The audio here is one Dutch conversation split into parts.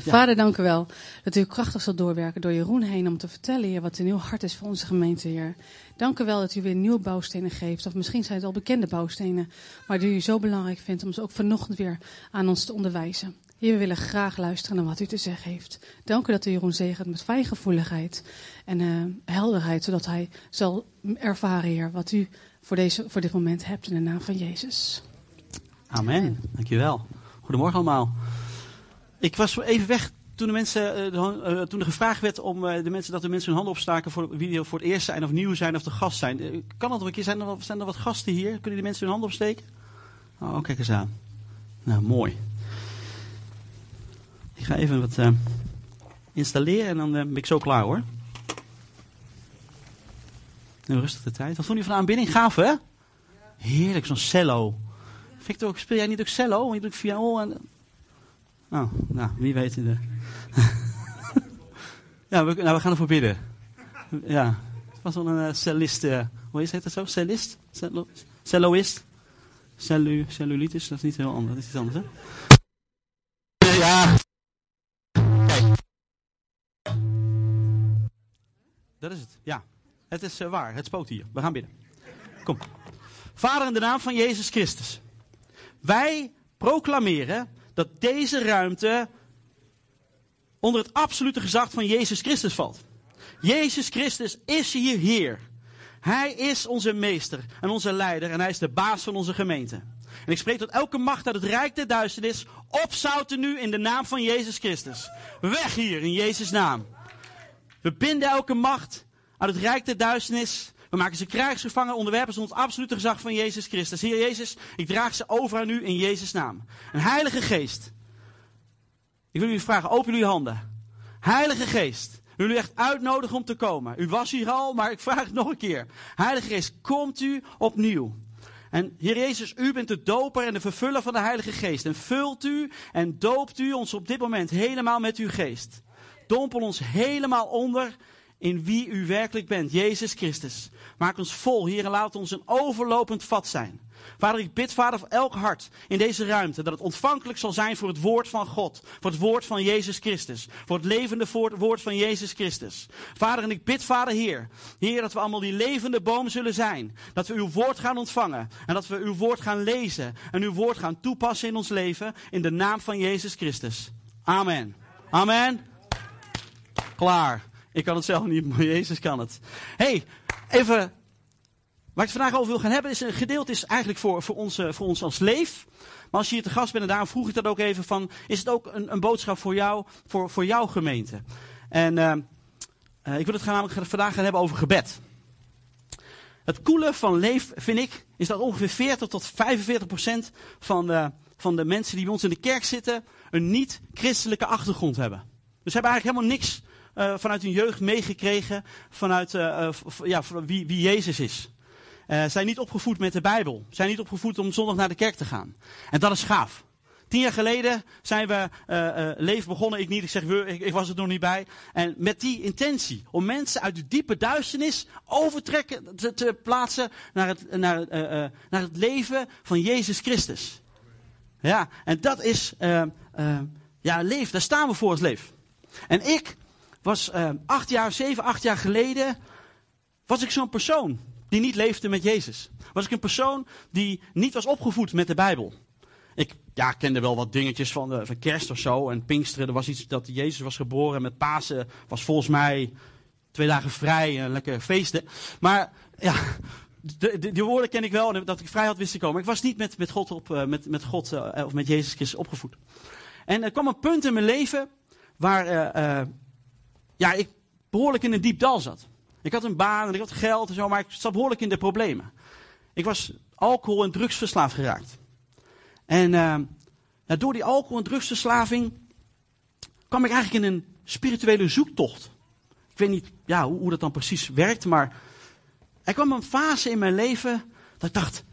Vader, dank u wel dat u krachtig zal doorwerken door Jeroen heen om te vertellen, Heer, wat in uw hart is voor onze gemeente, Heer. Dank u wel dat u weer nieuwe bouwstenen geeft. Of misschien zijn het al bekende bouwstenen, maar die u zo belangrijk vindt om ze ook vanochtend weer aan ons te onderwijzen. Heer, we willen graag luisteren naar wat u te zeggen heeft. Dank u dat u Jeroen zegent met fijngevoeligheid en uh, helderheid, zodat hij zal ervaren, Heer, wat u voor, deze, voor dit moment hebt in de naam van Jezus. Amen. Dankjewel. Goedemorgen allemaal. Ik was even weg toen, de mensen, uh, toen er gevraagd werd om uh, de mensen, dat de mensen hun handen opstaken voor wie voor het eerst zijn of nieuw zijn of de gast zijn. Kan dat nog een keer? Zijn er, zijn er wat gasten hier? Kunnen die mensen hun handen opsteken? Oh, kijk eens aan. Nou, mooi. Ik ga even wat installeren en dan ben ik zo klaar hoor. Rustig de tijd. Wat vond je van de aanbidding? Gaaf hè? Heerlijk, zo'n cello. Victor, speel jij niet ook cello? Je doet viool en... Oh, nou, wie weet. De... ja, we, nou, we gaan ervoor bidden. Ja, het was wel een uh, cellist. Uh, hoe is het zo? Cellist? Cello, celloist? Cellu, cellulitis? Dat is niet heel anders. Dat is iets anders, hè? Ja. Kijk. Dat is het, ja. Het is uh, waar. Het spookt hier. We gaan bidden. Kom. Vader, in de naam van Jezus Christus. Wij proclameren dat deze ruimte onder het absolute gezag van Jezus Christus valt. Jezus Christus is hier Heer. Hij is onze meester en onze leider en hij is de baas van onze gemeente. En ik spreek tot elke macht uit het rijk der duisternis, opzouten nu in de naam van Jezus Christus. Weg hier in Jezus' naam. We binden elke macht uit het rijk der duisternis we maken ze krijgsgevangen, onderwerpen ze ons absolute gezag van Jezus Christus. Heer Jezus, ik draag ze over aan u in Jezus' naam. Een Heilige Geest. Ik wil jullie vragen, open jullie handen. Heilige Geest. Ik wil u echt uitnodigen om te komen. U was hier al, maar ik vraag het nog een keer. Heilige Geest, komt u opnieuw. En Heer Jezus, u bent de doper en de vervuller van de Heilige Geest. En vult u en doopt u ons op dit moment helemaal met uw geest. Dompel ons helemaal onder in wie u werkelijk bent, Jezus Christus. Maak ons vol, Heer, en laat ons een overlopend vat zijn. Vader, ik bid, Vader, voor elk hart in deze ruimte dat het ontvankelijk zal zijn voor het woord van God, voor het woord van Jezus Christus, voor het levende woord van Jezus Christus. Vader, en ik bid, Vader, Heer, Heer, dat we allemaal die levende boom zullen zijn, dat we uw woord gaan ontvangen en dat we uw woord gaan lezen en uw woord gaan toepassen in ons leven, in de naam van Jezus Christus. Amen. Amen. Klaar. Ik kan het zelf niet, maar Jezus kan het. hey, even. Waar ik het vandaag over wil gaan hebben, is een gedeelte is eigenlijk voor, voor, ons, voor ons als leef. Maar als je hier te gast bent, en daarom vroeg ik dat ook even van, is het ook een, een boodschap voor jou, voor, voor jouw gemeente? En uh, uh, ik wil het gaan, namelijk vandaag gaan hebben over gebed. Het coole van leef, vind ik, is dat ongeveer 40 tot 45 procent van de, van de mensen die bij ons in de kerk zitten, een niet-christelijke achtergrond hebben. Dus ze hebben eigenlijk helemaal niks uh, vanuit hun jeugd meegekregen vanuit uh, ja, wie, wie Jezus is. Uh, zijn niet opgevoed met de Bijbel. Zijn niet opgevoed om zondag naar de kerk te gaan. En dat is gaaf. Tien jaar geleden zijn we uh, leven begonnen. Ik niet, ik zeg ik, was er nog niet bij. En met die intentie om mensen uit de diepe duisternis overtrekken te, te plaatsen naar het, naar, naar het leven van Jezus Christus. Ja, en dat is, ja, leef. Daar staan we voor als leef. En ik was uh, acht jaar, zeven, acht jaar geleden, was ik zo'n persoon die niet leefde met Jezus. Was ik een persoon die niet was opgevoed met de Bijbel. Ik ja, kende wel wat dingetjes van, de, van kerst of zo en Pinksteren. Er was iets dat Jezus was geboren en met Pasen was volgens mij twee dagen vrij en lekker feesten. Maar ja, die woorden ken ik wel en dat ik vrij had wist komen. Ik was niet met, met God, op, uh, met, met God uh, of met Jezus Christus opgevoed. En er kwam een punt in mijn leven waar ja, ik behoorlijk in een diep dal zat. Ik had een baan en ik had geld en zo, maar ik zat behoorlijk in de problemen. Ik was alcohol- en drugsverslaafd geraakt. En uh, door die alcohol- en drugsverslaving kwam ik eigenlijk in een spirituele zoektocht. Ik weet niet ja, hoe, hoe dat dan precies werkt, maar er kwam een fase in mijn leven dat ik dacht,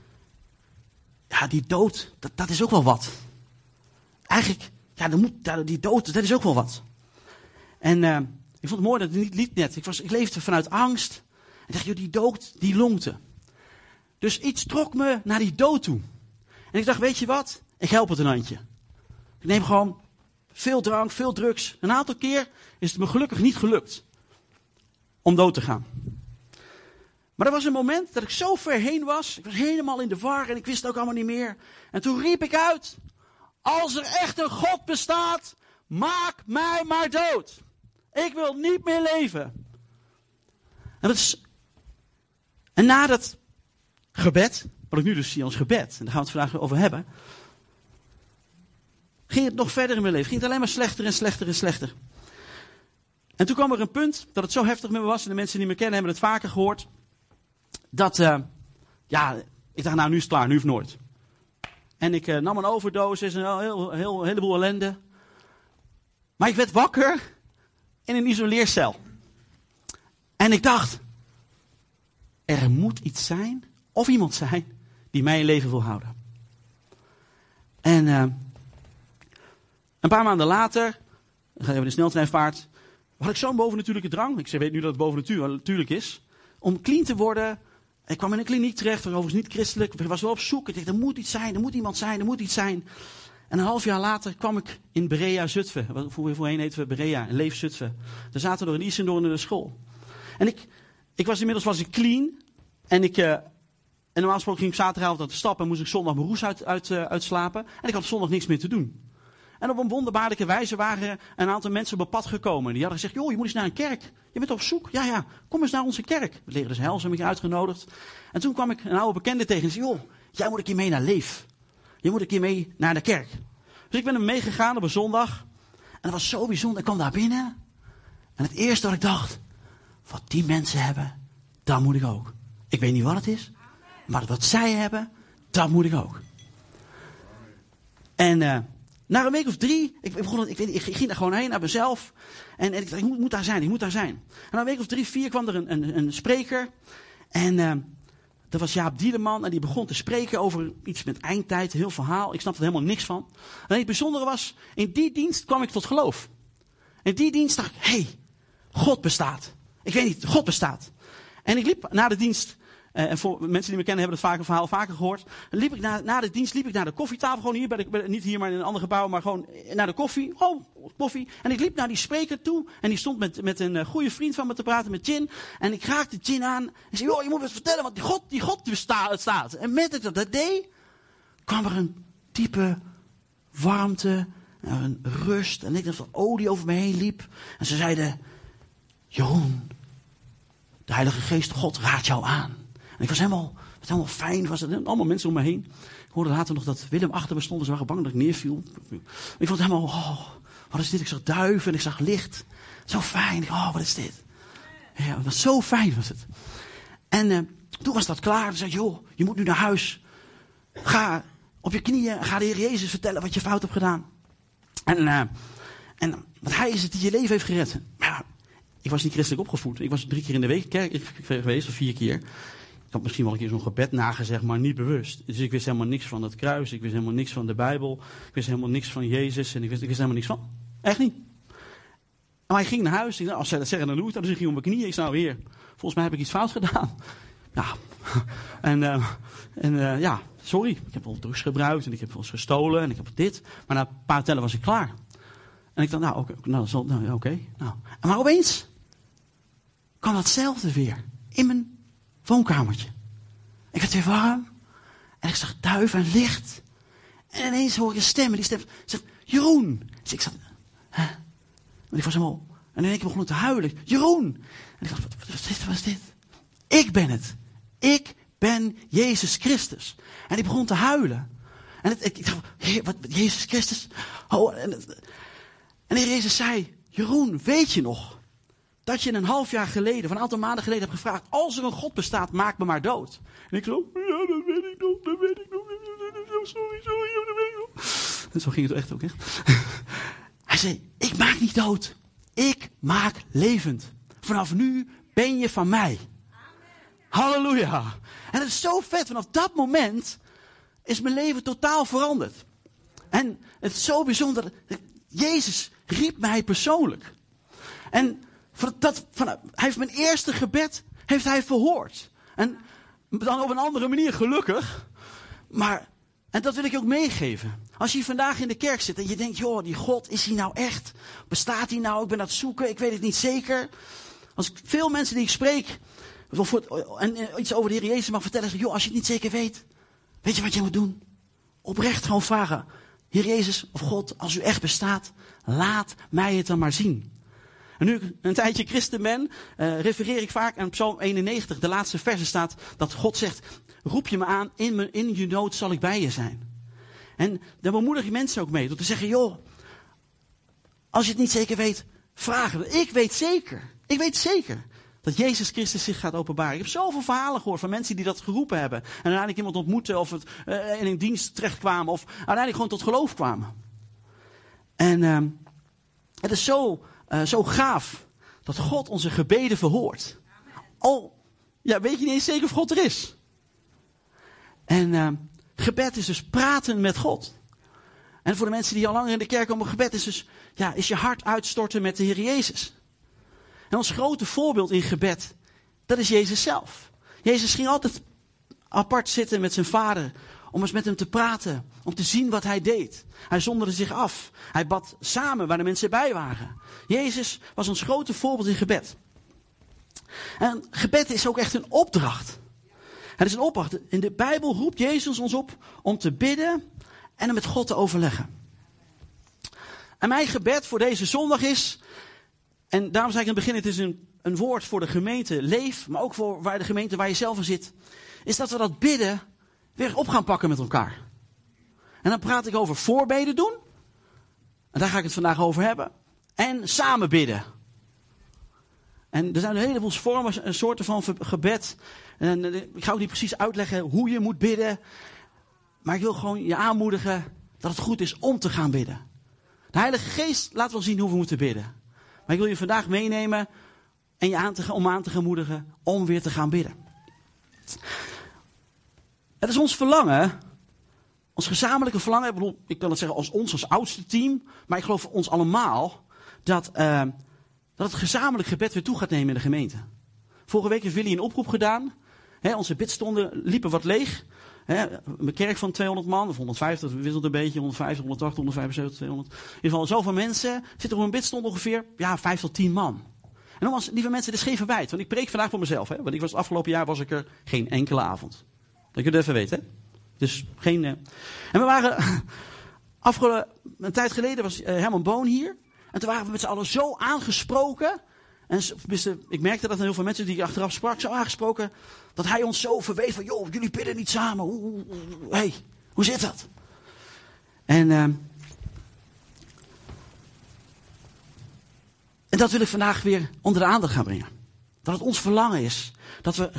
ja, die dood, dat, dat is ook wel wat. Eigenlijk, ja, die dood, dat is ook wel wat. En uh, ik vond het mooi dat het niet liet net. Ik, was, ik leefde vanuit angst. En dacht, joh, die dood, die lonkte. Dus iets trok me naar die dood toe. En ik dacht, weet je wat? Ik help het een handje. Ik neem gewoon veel drank, veel drugs. Een aantal keer is het me gelukkig niet gelukt om dood te gaan. Maar er was een moment dat ik zo ver heen was. Ik was helemaal in de war en ik wist het ook allemaal niet meer. En toen riep ik uit: Als er echt een God bestaat, maak mij maar dood. Ik wil niet meer leven. En, is, en na dat gebed, wat ik nu dus zie als gebed, en daar gaan we het vandaag over hebben, ging het nog verder in mijn leven. Ging het alleen maar slechter en slechter en slechter. En toen kwam er een punt dat het zo heftig met me was, en de mensen die me kennen hebben het vaker gehoord, dat, uh, ja, ik dacht, nou nu is het klaar, nu of nooit. En ik uh, nam een overdosis en een heel, heleboel ellende. Maar ik werd wakker in een isoleercel. En ik dacht, er moet iets zijn, of iemand zijn, die mij in leven wil houden. En uh, een paar maanden later, dan gaan we de sneltreinvaart, had ik zo'n bovennatuurlijke drang. Ik weet nu dat het bovennatuurlijk is. Om clean te worden. Ik kwam in een kliniek terecht, overigens niet christelijk. Ik was wel op zoek. Ik dacht, er moet iets zijn, er moet iemand zijn, er moet iets zijn. En een half jaar later kwam ik in Berea Zutphen. Voorheen heten we Berea, Leef Zutphen. Daar zaten we door in Isendorn in de school. En ik, ik was inmiddels was ik clean. En ik, uh, normaal gesproken ging ik zaterdagavond aan de stap en moest ik zondag mijn roes uit, uit, uh, uitslapen. En ik had zondag niks meer te doen. En op een wonderbaarlijke wijze waren een aantal mensen op pad gekomen. Die hadden gezegd, joh, je moet eens naar een kerk. Je bent op zoek. Ja, ja, kom eens naar onze kerk. We leren dus hel, ze hebben me uitgenodigd. En toen kwam ik een oude bekende tegen en zei, joh, jij moet een keer mee naar Leef. Je moet een keer mee naar de kerk. Dus ik ben hem meegegaan op een zondag. En dat was zo bijzonder. Ik kwam daar binnen. En het eerste wat ik dacht, wat die mensen hebben, dat moet ik ook. Ik weet niet wat het is, maar wat zij hebben, dat moet ik ook. En uh, na een week of drie, ik, begon, ik, ik, ik ging daar gewoon heen naar mezelf. En, ik dacht, ik moet, daar zijn, ik moet daar zijn. En na een week of drie, vier kwam er een, een, spreker. En uh, dat was Jaap Dieleman. En die begon te spreken over iets met eindtijd, heel verhaal. Ik snapte er helemaal niks van. En het bijzondere was, in die dienst kwam ik tot geloof. In die dienst dacht ik, hé, hey, God bestaat. Ik weet niet, God bestaat. En ik liep na de dienst en voor mensen die me kennen hebben het vaker, verhaal vaker gehoord. Liep ik na, na de dienst liep ik naar de koffietafel. Gewoon hier, bij niet hier, maar in een ander gebouw. Maar gewoon naar de koffie. Oh, koffie. En ik liep naar die spreker toe. En die stond met, met een uh, goede vriend van me te praten, met Jin. En ik raakte Jin aan. En zei, joh, je moet me vertellen, want die God, die God bestaat, staat. En met dat ik dat deed, kwam er een diepe warmte. Een rust. En ik dacht dat olie over me heen liep. En ze zeiden, Jeroen, de Heilige Geest, God raadt jou aan. Ik was helemaal, was helemaal fijn. Was het, allemaal mensen om me heen. Ik hoorde later nog dat Willem achter me stond. Ze waren bang dat ik neerviel. Ik vond het helemaal, oh, wat is dit? Ik zag duiven en ik zag licht. Zo fijn. Oh, wat is dit? Ja, het was zo fijn was het. En uh, toen was dat klaar. Toen zei joh, je moet nu naar huis. Ga op je knieën ga de Heer Jezus vertellen wat je fout hebt gedaan. En, uh, en want hij is het die je leven heeft gered. Maar ik was niet christelijk opgevoed. Ik was drie keer in de week kerk geweest, of vier keer. Ik had misschien wel een keer zo'n gebed nagezegd, maar niet bewust. Dus ik wist helemaal niks van het kruis. Ik wist helemaal niks van de Bijbel. Ik wist helemaal niks van Jezus. En ik wist, ik wist helemaal niks van. Echt niet. Maar hij ging naar huis. Ik dacht, als zij dat zeggen, dan doe ik dat. Dus ik op mijn knieën. Ik zei, nou weer, volgens mij heb ik iets fout gedaan. Ja. En, uh, en uh, ja, sorry. Ik heb wel drugs gebruikt en ik heb wel eens gestolen en ik heb dit. Maar na een paar tellen was ik klaar. En ik dacht, nou, oké. Nou, nou, nou. Maar opeens kwam datzelfde weer in mijn woonkamertje. Ik werd weer warm. En ik zag duif en licht. En ineens hoor ik een stem. En die stem zegt, Jeroen. Dus ik zat, hè? Maar ik was helemaal... En in één keer begon ik te huilen. Jeroen. En ik dacht, wat, is dit? Wat is dit? Ik ben het. Ik ben Jezus Christus. En ik begon te huilen. En het, ik, ik dacht, wat, Jezus Christus? Oh, en, en de Jezus zei, Jeroen, weet je nog dat je een half jaar geleden, of een aantal maanden geleden hebt gevraagd, als er een God bestaat, maak me maar dood. En ik zo, ja, dat weet ik nog, dat weet ik nog. Sorry, sorry, dat weet ik nog. En zo ging het echt ook, echt. Hij zei, ik maak niet dood. Ik maak levend. Vanaf nu ben je van mij. Halleluja. En het is zo vet. Vanaf dat moment is mijn leven totaal veranderd. En het is zo bijzonder. Jezus riep mij persoonlijk. En van van, hij heeft mijn eerste gebed heeft hij verhoord. En dan op een andere manier gelukkig. Maar, en dat wil ik je ook meegeven. Als je vandaag in de kerk zit en je denkt, joh, die God, is hij nou echt? Bestaat hij nou? Ik ben aan het zoeken, ik weet het niet zeker. Als ik veel mensen die ik spreek, en iets over de Heer Jezus mag vertellen, zeggen, joh, als je het niet zeker weet, weet je wat je moet doen? Oprecht gewoon vragen, Heer Jezus of God, als u echt bestaat, laat mij het dan maar zien. En nu ik een tijdje christen ben, uh, refereer ik vaak aan Psalm 91. De laatste verse staat dat God zegt, roep je me aan, in, me, in je nood zal ik bij je zijn. En daar bemoedig je mensen ook mee. Door te zeggen, joh, als je het niet zeker weet, vraag het. Ik weet zeker, ik weet zeker dat Jezus Christus zich gaat openbaren. Ik heb zoveel verhalen gehoord van mensen die dat geroepen hebben. En uiteindelijk iemand ontmoeten of het, uh, in een dienst terechtkwamen. Of uiteindelijk gewoon tot geloof kwamen. En uh, het is zo, uh, zo gaaf dat God onze gebeden verhoort. Al ja, weet je niet eens zeker of God er is. En uh, gebed is dus praten met God. En voor de mensen die al langer in de kerk komen, gebed is dus, ja, is je hart uitstorten met de Heer Jezus. En ons grote voorbeeld in gebed, dat is Jezus zelf. Jezus ging altijd apart zitten met zijn vader, om eens met hem te praten, om te zien wat hij deed. Hij zonderde zich af. Hij bad samen waar de mensen bij waren. Jezus was ons grote voorbeeld in gebed. En gebed is ook echt een opdracht. Het is een opdracht. In de Bijbel roept Jezus ons op om te bidden en om met God te overleggen. En mijn gebed voor deze zondag is, en daarom zei ik in het begin, het is een, een woord voor de gemeente Leef, maar ook voor waar de gemeente waar je zelf in zit, is dat we dat bidden weer op gaan pakken met elkaar. En dan praat ik over voorbeden doen, en daar ga ik het vandaag over hebben, en samen bidden. En er zijn een heleboel vormen, een soorten van gebed. En eh, ik ga ook niet precies uitleggen hoe je moet bidden. Maar ik wil gewoon je aanmoedigen dat het goed is om te gaan bidden. De Heilige Geest laat wel zien hoe we moeten bidden. Maar ik wil je vandaag meenemen en je aan te, om aan te gaan moedigen om weer te gaan bidden. Het is ons verlangen, ons gezamenlijke verlangen. Ik, ik kan het zeggen als ons, als oudste team. Maar ik geloof ons allemaal dat, uh, dat het gezamenlijk gebed weer toe gaat nemen in de gemeente. Vorige week heeft Willy een oproep gedaan. Onze bidstonden liepen wat leeg. He, een kerk van 200 man, of 150, dat wisselt een beetje, 150, 180, 175, 200. In ieder geval zoveel mensen. Zitten op een bidstond ongeveer, ja, 5 tot 10 man. En nogmaals, lieve mensen, dit is geen verwijt. Want ik preek vandaag voor mezelf. Want ik was, afgelopen jaar was ik er geen enkele avond. Dat je het even weten. Hè? Dus geen... Uh... En we waren... Afgelopen, een tijd geleden was uh, Herman Boon hier. En toen waren we met z'n allen zo aangesproken. En ik merkte dat er heel veel mensen die ik achteraf sprak, zo aangesproken. Dat hij ons zo verweet van, joh, jullie bidden niet samen. Hoe, hey, hoe zit dat? En, uh, en dat wil ik vandaag weer onder de aandacht gaan brengen. Dat het ons verlangen is. Dat we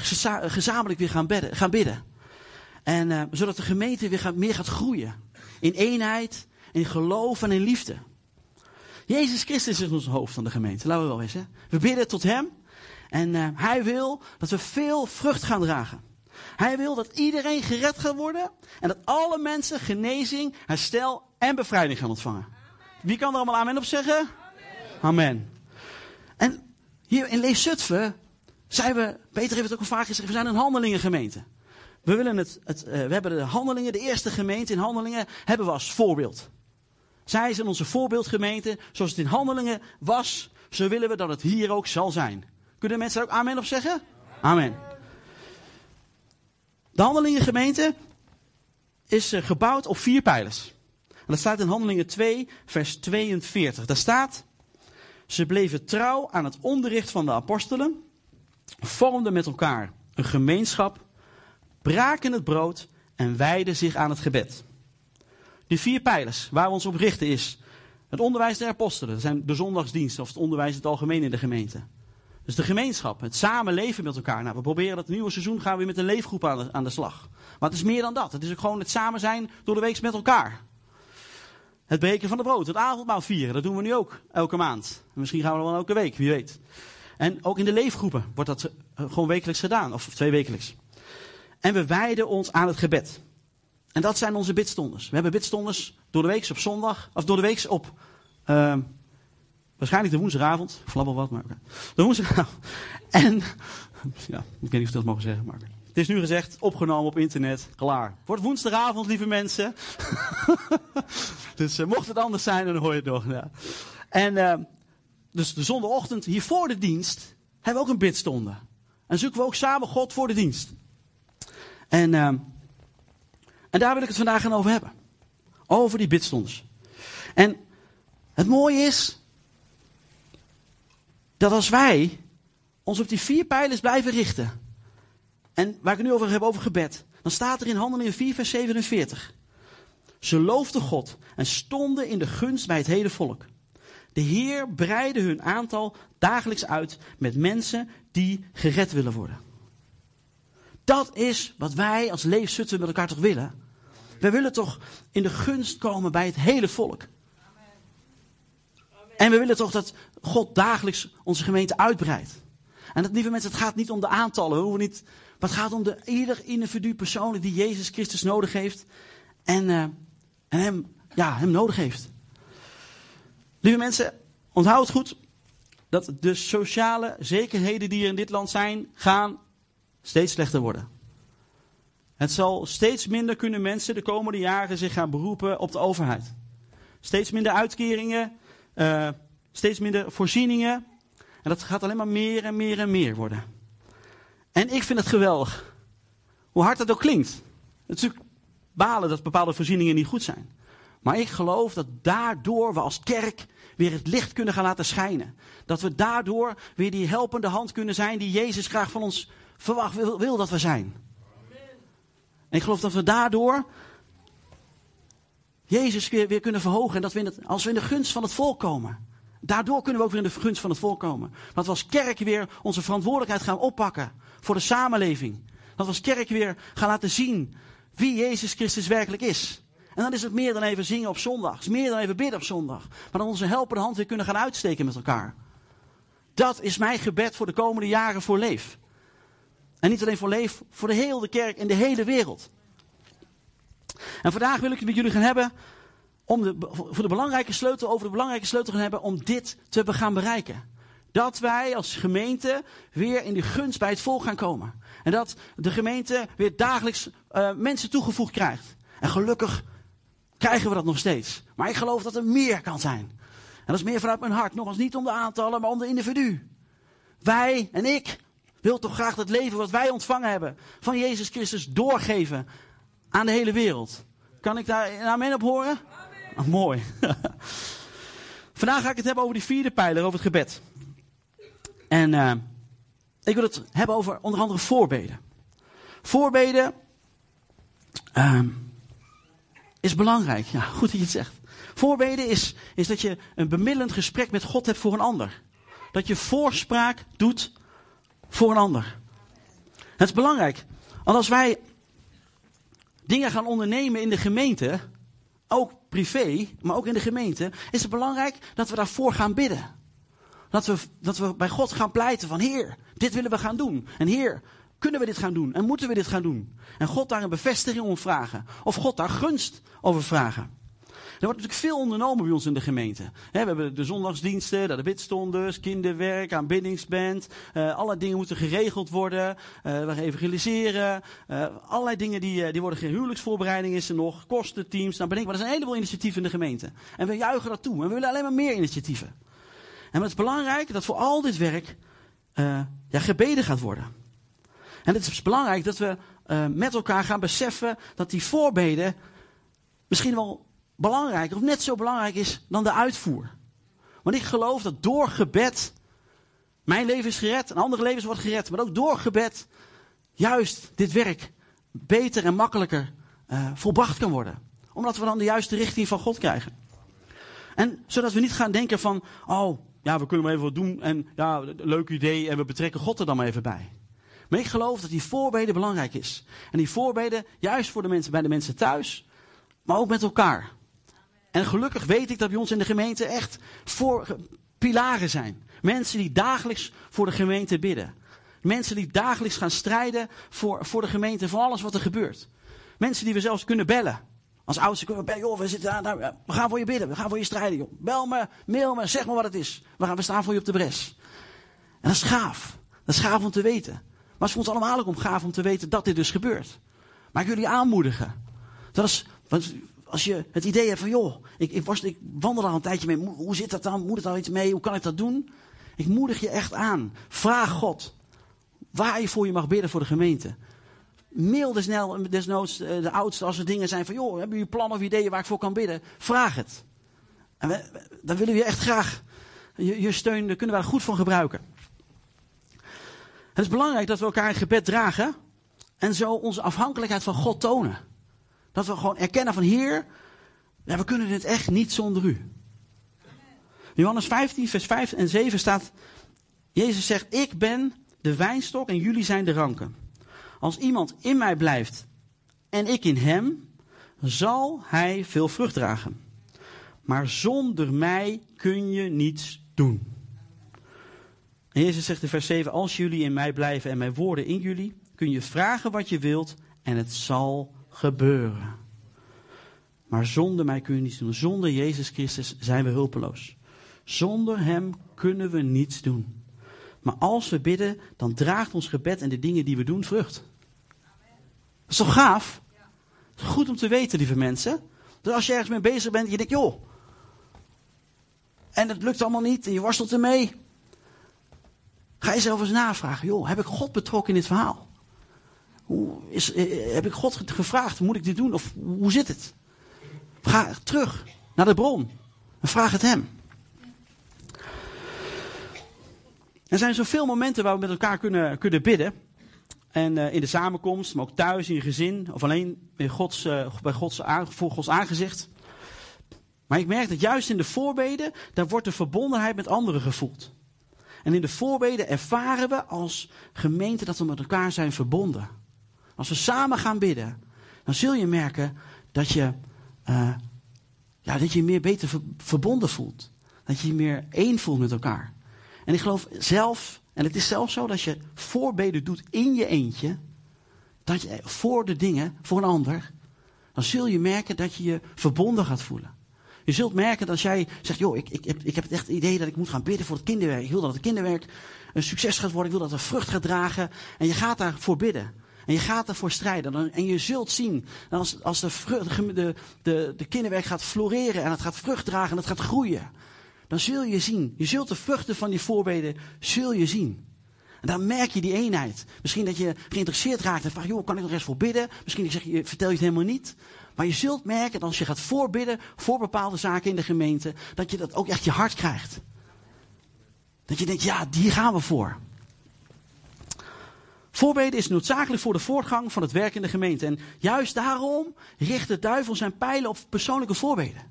gezamenlijk weer gaan. Gaan bidden. En uh, zodat de gemeente weer gaat, meer gaat groeien. In eenheid, in geloof en in liefde. Jezus Christus is ons hoofd van de gemeente. Laten we wel eens. Hè? We bidden tot Hem. En uh, Hij wil dat we veel vrucht gaan dragen. Hij wil dat iedereen gered gaat worden. En dat alle mensen genezing, herstel en bevrijding gaan ontvangen. Wie kan er allemaal amen op zeggen? Amen. En hier in Zutphen zijn we, Peter heeft het ook al vaak gezegd, we zijn een handelingengemeente. We, willen het, uh, we hebben de handelingen, de eerste gemeente in handelingen, hebben we als voorbeeld. Zij zijn onze voorbeeldgemeente. Zoals het in handelingen was, zo willen we dat het hier ook zal zijn. Kunnen mensen daar ook amen op zeggen? Amen. De handelingengemeente is uh, gebouwd op vier pijlers. En dat staat in Handelingen 2, vers 42. Daar staat, ze bleven trouw aan het onderricht van de apostelen, vormden met elkaar een gemeenschap, braken het brood en wijden zich aan het gebed. Die vier pijlers waar we ons op richten is het onderwijs der apostelen. Dat zijn de zondagsdiensten of het onderwijs in het algemeen in de gemeente. Dus de gemeenschap, het samenleven met elkaar. Nou, we proberen dat nieuwe seizoen gaan we weer met een leefgroep aan de, slag. Maar het is meer dan dat. Het is ook gewoon het samen zijn door de week met elkaar. Het breken van de brood, het avondmaal vieren, dat doen we nu ook elke maand. misschien gaan we dat wel elke week, wie weet. En ook in de leefgroepen wordt dat eh, gewoon wekelijks gedaan, of twee wekelijks. En we wijden ons aan het gebed. En dat zijn onze bidstonders. We hebben bidstonders door de week op zondag, of door de week op, uh, waarschijnlijk de woensdagavond, flabbel wat, maar de woensdagavond. En, ja, ik weet niet of ik dat mogen zeggen, maar Het is nu gezegd, opgenomen op internet, klaar. Wordt woensdagavond, lieve mensen. dus uh, mocht het anders zijn, dan hoor je het nog. Ja. En uh, dus de zondagochtend, hier voor de dienst, hebben we ook een bidstonde. En zoeken we ook samen God voor de dienst. En, uh, en daar wil ik het vandaag gaan over hebben. Over die bidstondes. En het mooie is, dat als wij ons op die vier pijlers blijven richten. En waar ik het nu over heb, over gebed. Dan staat er in Handelingen 4, vers 47. Ze loofden God en stonden in de gunst bij het hele volk. De Heer breidde hun aantal dagelijks uit met mensen die gered willen worden. Dat is wat wij als leefzutten met elkaar toch willen. Wij willen toch in de gunst komen bij het hele volk. En we willen toch dat God dagelijks onze gemeente uitbreidt. En dat, lieve mensen, het gaat niet om de aantallen. We hoeven niet, maar het gaat om de, ieder individu persoonlijk die Jezus Christus nodig heeft. En, uh, en hem, ja, hem nodig heeft. Lieve mensen, onthoud het goed. Dat de sociale zekerheden die er in dit land zijn, gaan steeds slechter worden. Het zal steeds minder kunnen mensen de komende jaren zich gaan beroepen op de overheid. Steeds minder uitkeringen, uh, steeds minder voorzieningen. En dat gaat alleen maar meer en meer en meer worden. En ik vind het geweldig. Hoe hard dat ook klinkt. Natuurlijk balen dat bepaalde voorzieningen niet goed zijn. Maar ik geloof dat daardoor we als kerk weer het licht kunnen gaan laten schijnen. Dat we daardoor weer die helpende hand kunnen zijn die Jezus graag van ons verwacht wil, wil dat we zijn. En ik geloof dat we daardoor Jezus weer, weer kunnen verhogen. En dat we als we in de gunst van het volk komen. Daardoor kunnen we ook weer in de gunst van het volk komen. Dat we als kerk weer onze verantwoordelijkheid gaan oppakken voor de samenleving. Dat we als kerk weer gaan laten zien wie Jezus Christus werkelijk is. En dan is het meer dan even zingen op zondag. Meer dan even bidden op zondag. Maar dan onze helpende hand weer kunnen gaan uitsteken met elkaar. Dat is mijn gebed voor de komende jaren voor Leef. En niet alleen voor Leef, voor de hele kerk in de hele wereld. En vandaag wil ik het met jullie gaan hebben om de, voor de belangrijke sleutel, over de belangrijke sleutel gaan hebben om dit te gaan bereiken. Dat wij als gemeente weer in de gunst bij het volk gaan komen. En dat de gemeente weer dagelijks uh, mensen toegevoegd krijgt. En gelukkig krijgen we dat nog steeds. Maar ik geloof dat er meer kan zijn. En dat is meer vanuit mijn hart. Nogmaals niet om de aantallen, maar om de individu. Wij en ik wil toch graag het leven wat wij ontvangen hebben van Jezus Christus doorgeven aan de hele wereld. Kan ik daar een amen op horen? Oh, mooi. Vandaag ga ik het hebben over die vierde pijler, over het gebed. En uh, ik wil het hebben over onder andere voorbeden. Voorbeden uh, is belangrijk. Ja, goed dat je het zegt. Voorbeden is, is dat je een bemiddelend gesprek met God hebt voor een ander. Dat je voorspraak doet voor een ander. Het is belangrijk. Want als wij dingen gaan ondernemen in de gemeente, ook privé, maar ook in de gemeente, is het belangrijk dat we daarvoor gaan bidden. Dat we, dat we bij God gaan pleiten van Heer, dit willen we gaan doen. En Heer, kunnen we dit gaan doen? En moeten we dit gaan doen? En God daar een bevestiging om vragen. Of God daar gunst over vragen. Er wordt natuurlijk veel ondernomen bij ons in de gemeente. we hebben de zondagsdiensten, de bidstondes, kinderwerk, aanbiddingsband. Uh, allerlei dingen moeten geregeld worden. Uh, we evangeliseren. Uh, allerlei dingen die, die worden geen huwelijksvoorbereiding is er nog. Kostenteams. Nou, bedenk maar, er zijn een heleboel initiatieven in de gemeente. En we juichen dat toe. En we willen alleen maar meer initiatieven. En het is belangrijk dat voor al dit werk ja, gebeden gaat worden. En het is belangrijk dat we met elkaar gaan beseffen dat die voorbeden misschien wel belangrijker of net zo belangrijk is dan de uitvoer. Want ik geloof dat door gebed mijn leven is gered en andere levens wordt gered. Maar ook door gebed juist dit werk beter en makkelijker uh, volbracht kan worden. Omdat we dan de juiste richting van God krijgen. En zodat we niet gaan denken van, oh ja, we kunnen maar even wat doen en ja, leuk idee en we betrekken God er dan maar even bij. Maar ik geloof dat die voorbeden belangrijk is. En die voorbeden juist voor de mensen, bij de mensen thuis, maar ook met elkaar. En gelukkig weet ik dat bij ons in de gemeente echt voor pilaren zijn. Mensen die dagelijks voor de gemeente bidden. Mensen die dagelijks gaan strijden voor, voor de gemeente, voor alles wat er gebeurt. Mensen die we zelfs kunnen bellen. Als oudste kunnen we bellen, joh, we, zitten daar, we gaan voor je bidden, we gaan voor je strijden, joh. Bel me, mail me, zeg me wat het is. We, gaan, we staan voor je op de bres. En dat is gaaf. Dat is gaaf om te weten. Maar het is ons allemaal ook om gaaf om te weten dat dit dus gebeurt. Maar ik jullie aanmoedigen. Dat is, want als je het idee hebt van, joh, ik, ik, was, ik wandel al een tijdje mee. Hoe, zit dat dan? Moet het al iets mee? Hoe kan ik dat doen? Ik moedig je echt aan. Vraag God waar je voor je mag bidden voor de gemeente. Mail desnel, desnoods eh, de oudste als er dingen zijn van, joh, hebben jullie plannen of ideeën waar ik voor kan bidden? Vraag het. En dan willen we echt graag je, je steun, daar kunnen we er goed van gebruiken. Het is belangrijk dat we elkaar in gebed dragen en zo onze afhankelijkheid van God tonen. Dat we gewoon erkennen van Heer, ja, we kunnen dit echt niet zonder u. Johannes 15, vers 5 en 7 staat, Jezus zegt, ik ben de wijnstok en jullie zijn de ranken. Als iemand in mij blijft en ik in hem, zal hij veel vrucht dragen. Maar zonder mij kun je niets doen. En Jezus zegt in vers 7, als jullie in mij blijven en mijn woorden in jullie, kun je vragen wat je wilt en het zal gebeuren. Maar zonder mij kun je niets doen. Zonder Jezus Christus zijn we hulpeloos. Zonder Hem kunnen we niets doen. Maar als we bidden, dan draagt ons gebed en de dingen die we doen vrucht. Dat is toch gaaf? Het is goed om te weten, lieve mensen. Dus als je ergens mee bezig bent, je denkt, joh. En het lukt allemaal niet en je worstelt ermee. Ga je zelf eens navragen, joh, heb ik God betrokken in dit verhaal? Is, eh, heb ik God gevraagd, moet ik dit doen of hoe zit het? Ga terug naar de bron en vraag het hem. Er zijn zoveel momenten waar we met elkaar kunnen, kunnen bidden. En uh, in de samenkomst, maar ook thuis, in je gezin. Of alleen in Gods, uh, bij Gods, voor Gods aangezicht. Maar ik merk dat juist in de voorbeden, daar wordt de verbondenheid met anderen gevoeld. En in de voorbeden ervaren we als gemeente dat we met elkaar zijn verbonden. Als we samen gaan bidden, dan zul je merken dat je uh, ja, dat je meer beter verbonden voelt. Dat je je meer één voelt met elkaar. En ik geloof zelf, en het is zelfs zo dat je voorbeden doet in je eentje, dat je voor de dingen, voor een ander, dan zul je merken dat je je verbonden gaat voelen. Je zult merken dat als jij zegt, joh, ik, ik, ik heb het echt idee dat ik moet gaan bidden voor het kinderwerk. Ik wil dat het kinderwerk een succes gaat worden. Ik wil dat het vrucht gaat dragen. En je gaat daarvoor bidden. En je gaat ervoor strijden. En je zult zien, als, als de, de, de, de kinderwerk gaat floreren en het gaat vrucht dragen en het gaat groeien. Dan zul je zien, je zult de vruchten van die voorbeden, zul je zien. En dan merk je die eenheid. Misschien dat je geïnteresseerd raakt en vraagt, joh, kan ik nog eens voor bidden? Misschien zeg je, vertel je het helemaal niet. Maar je zult merken dat als je gaat voorbidden voor bepaalde zaken in de gemeente, dat je dat ook echt je hart krijgt. Dat je denkt, ja, die gaan we voor. Voorbeden is noodzakelijk voor de voortgang van het werk in de gemeente. En juist daarom richt de duivel zijn pijlen op persoonlijke voorbeden.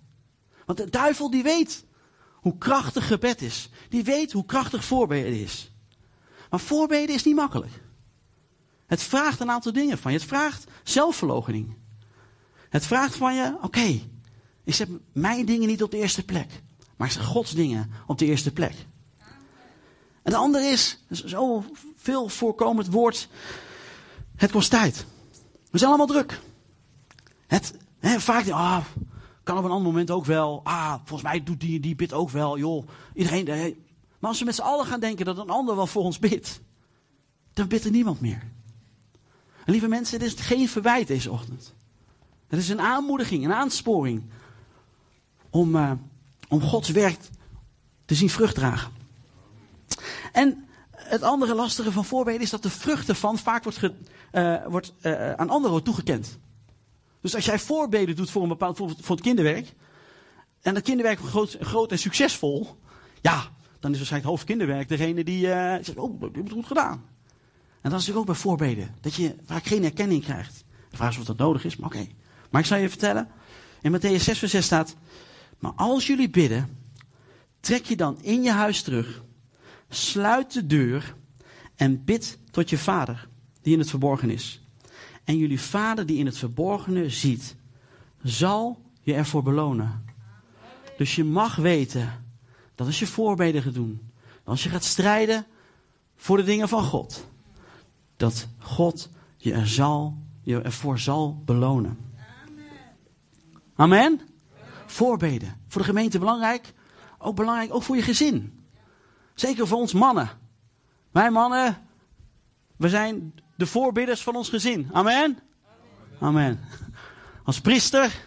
Want de duivel die weet hoe krachtig gebed is. Die weet hoe krachtig voorbeden is. Maar voorbeden is niet makkelijk. Het vraagt een aantal dingen van je. Het vraagt zelfverloochening. Het vraagt van je, oké, ik zet mijn dingen niet op de eerste plek. Maar ik zet Gods dingen op de eerste plek. En de andere is, zo veel voorkomend woord, het kost tijd. We zijn allemaal druk. Het, hè, vaak, ah, kan op een ander moment ook wel. Ah, volgens mij doet die, die bid ook wel, joh. Iedereen, maar als we met z'n allen gaan denken dat een ander wel voor ons bidt, dan bidt er niemand meer. Lieve mensen, het is geen verwijt deze ochtend. Het is een aanmoediging, een aansporing om, uh, om Gods werk te zien vrucht dragen. En het andere lastige van voorbeden is dat de vruchten van vaak wordt, ge, uh, wordt uh, aan anderen toegekend. Dus als jij voorbeden doet voor een bepaald, voor, voor het kinderwerk, en dat kinderwerk groot, groot en succesvol, ja, dan is waarschijnlijk het hoofdkinderwerk degene die uh, zegt, oh, je hebt het goed gedaan. En dat is natuurlijk ook bij voorbeden, dat je vaak geen erkenning krijgt. De vraag is of dat nodig is, maar oké. Maar ik zal je vertellen, in Matthäus 6 vers 6 staat, maar als jullie bidden, trek je dan in je huis terug Sluit de deur en bid tot je vader, die in het verborgen is. En jullie vader, die in het verborgene ziet, zal je ervoor belonen. Dus je mag weten dat als je voorbeden gaat doen, als je gaat strijden voor de dingen van God, dat God je, er zal, je ervoor zal belonen. Amen? Voorbeden. Voor de gemeente belangrijk. Ook belangrijk, ook voor je gezin. Zeker voor ons mannen. Wij mannen, We zijn de voorbidders van ons gezin. Amen? Amen. Als priester,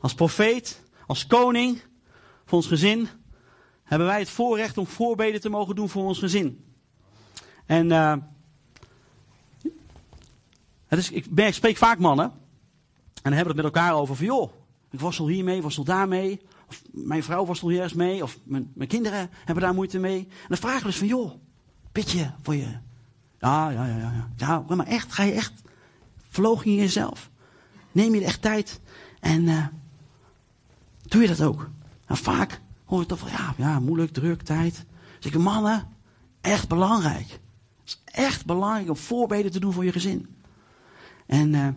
als profeet, als koning van ons gezin hebben wij het voorrecht om voorbeden te mogen doen voor ons gezin. En uh, het is, ik, ben, ik spreek vaak mannen en dan hebben we het met elkaar over van joh, ik worstel hiermee, worstel daarmee. Of mijn vrouw worstelt hier eens mee. Of mijn, mijn kinderen hebben daar moeite mee. En dan vragen we dus van joh, bid je voor je. Ja, ja, ja, ja. Ja, maar echt, ga je echt verloochen in jezelf. Neem je echt tijd en uh, doe je dat ook. Nou, vaak hoor je toch van ja, ja, moeilijk, druk, tijd. Dus ik mannen, echt belangrijk. Het is echt belangrijk om voorbeden te doen voor je gezin. En uh,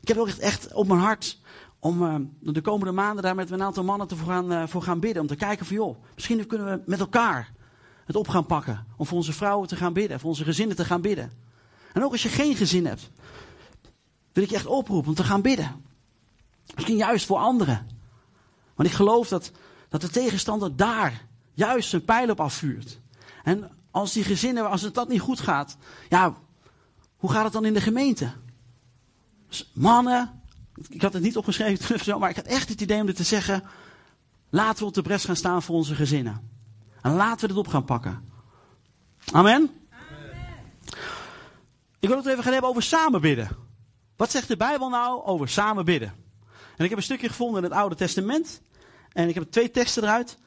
ik heb ook echt, echt op mijn hart om uh, de komende maanden daar met een aantal mannen te voor gaan, uh, voor gaan bidden. Om te kijken van joh, misschien kunnen we met elkaar het op gaan pakken. Om voor onze vrouwen te gaan bidden, voor onze gezinnen te gaan bidden. En ook als je geen gezin hebt, wil ik je echt oproepen om te gaan bidden. Misschien juist voor anderen. Want ik geloof dat, dat de tegenstander daar juist zijn pijl op afvuurt. En als die gezinnen, als het dat niet goed gaat, ja, hoe gaat het dan in de gemeente? Dus mannen, ik had het niet opgeschreven, maar ik had echt het idee om dit te zeggen. Laten we op de bres gaan staan voor onze gezinnen. En laten we dit op gaan pakken. Amen? Amen. Ik wil het even gaan hebben over samen bidden. Wat zegt de Bijbel nou over samen bidden? En ik heb een stukje gevonden in het Oude Testament. En ik heb twee teksten eruit.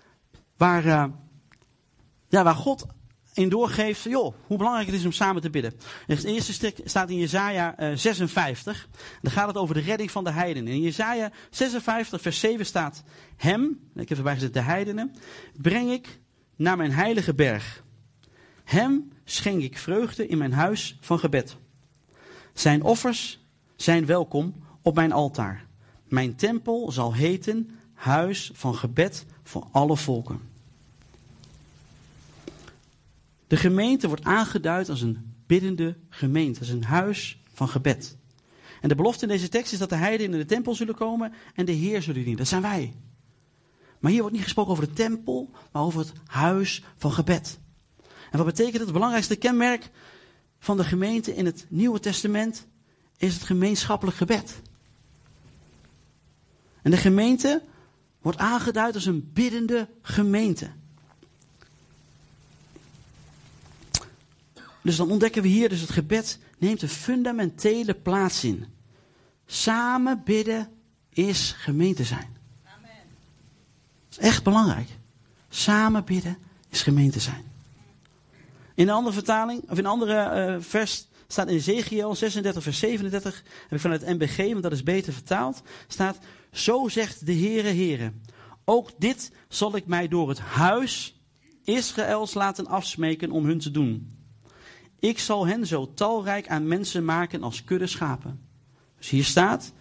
Waar, uh, ja, waar God in doorgeeft, joh, hoe belangrijk het is om samen te bidden. Het eerste stuk staat in Jezaja uh, 56. Dan gaat het over de redding van de heidenen. In Jezaja 56 vers 7 staat, hem, ik heb erbij gezet de heidenen, breng ik naar mijn heilige berg. Hem schenk ik vreugde in mijn huis van gebed. Zijn offers zijn welkom op mijn altaar. Mijn tempel zal heten huis van gebed voor alle volken. De gemeente wordt aangeduid als een biddende gemeente, als een huis van gebed. En de belofte in deze tekst is dat de heiden in de tempel zullen komen en de Heer zullen dienen. Dat zijn wij. Maar hier wordt niet gesproken over de tempel, maar over het huis van gebed. En wat betekent het? Het belangrijkste kenmerk van de gemeente in het Nieuwe Testament is het gemeenschappelijk gebed. En de gemeente wordt aangeduid als een biddende gemeente. Dus dan ontdekken we hier dus het gebed neemt een fundamentele plaats in. Samen bidden is gemeente zijn. Amen. Dat is echt belangrijk. Samen bidden is gemeente zijn. In een andere vertaling, of in een andere uh, vers, staat in Ezekiel 36 vers 37, heb ik vanuit MBG, want dat is beter vertaald, staat, zo zegt de Heere Heere, ook dit zal ik mij door het huis Israëls laten afsmeken om hun te doen. Ik zal hen zo talrijk aan mensen maken als kudde schapen. Dus hier staat,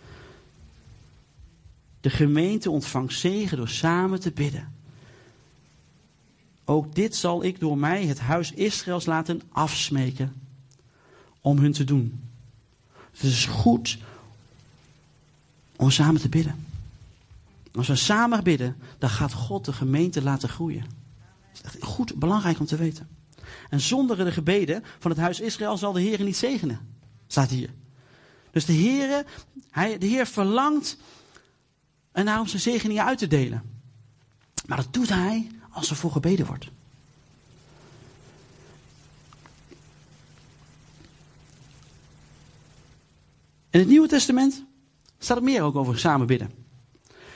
de gemeente ontvangt zegen door samen te bidden. Ook dit zal ik door mij het huis Israëls laten afsmeken om hun te doen. Het is goed om samen te bidden. Als we samen bidden, dan gaat God de gemeente laten groeien. Dat is echt goed, belangrijk om te weten. En zonder de gebeden van het huis Israël zal de Heer niet zegenen. Staat hier. Dus de Heer, hij, de Heer verlangt en om zijn zegeningen uit te delen. Maar dat doet hij als er voor gebeden wordt. In het Nieuwe Testament staat er meer ook over samen bidden.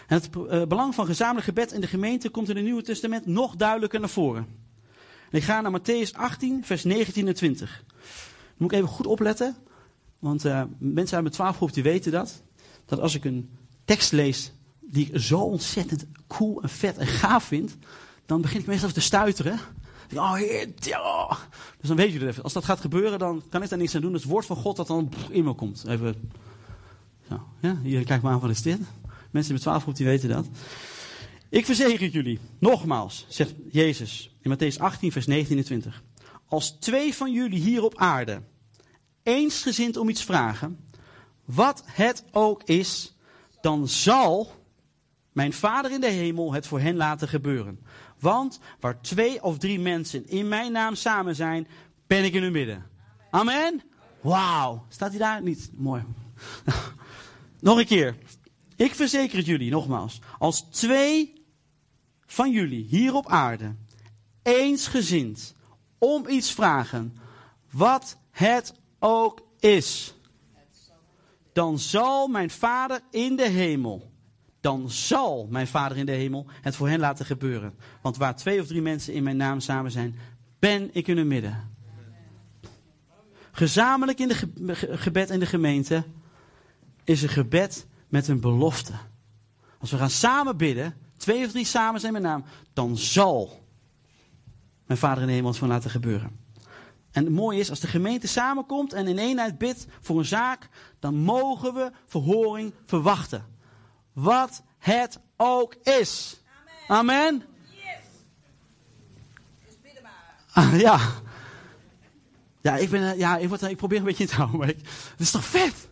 En het uh, belang van gezamenlijk gebed in de gemeente komt in het Nieuwe Testament nog duidelijker naar voren. En ik ga naar Matthäus 18, vers 19 en 20. Dan moet ik even goed opletten, want uh, mensen uit mijn twaalfgroep die weten dat. Dat als ik een tekst lees die ik zo ontzettend cool en vet en gaaf vind, dan begin ik meestal te stuiteren. Oh. Dus dan weet je het even. Als dat gaat gebeuren, dan kan ik daar niks aan doen. Het woord van God dat dan in me komt. Even. Zo, ja, hier, kijk maar aan, wat is dit? Mensen met twaalf groep die weten dat. Ik verzekер jullie, nogmaals, zegt Jezus in Matthäus 18, vers 29. Als twee van jullie hier op aarde eensgezind om iets vragen, wat het ook is, dan zal mijn Vader in de hemel het voor hen laten gebeuren. Want waar twee of drie mensen in mijn naam samen zijn, ben ik in hun midden. Amen? Wauw. Staat hij daar? Niet. Mooi. Nog een keer. Ik verzeker het jullie, nogmaals. Als twee van jullie hier op aarde eensgezind om iets vragen, wat het ook is, dan zal mijn Vader in de hemel, dan zal mijn Vader in de hemel het voor hen laten gebeuren. Want waar twee of drie mensen in mijn naam samen zijn, ben ik in hun midden. Gezamenlijk in de gebed in de gemeente is een gebed met een belofte. Als we gaan samen bidden, twee of drie samen zijn mijn naam, dan zal mijn Vader in de hemel het laten gebeuren. En het mooie is, als de gemeente samenkomt en in eenheid bidt voor een zaak, dan mogen we verhoring verwachten. Wat het ook is. Amen. Amen. Yes. Ah, ja. Ja, ik, ben, ja ik, word, ik probeer een beetje in te houden. Maar ik, het is toch vet?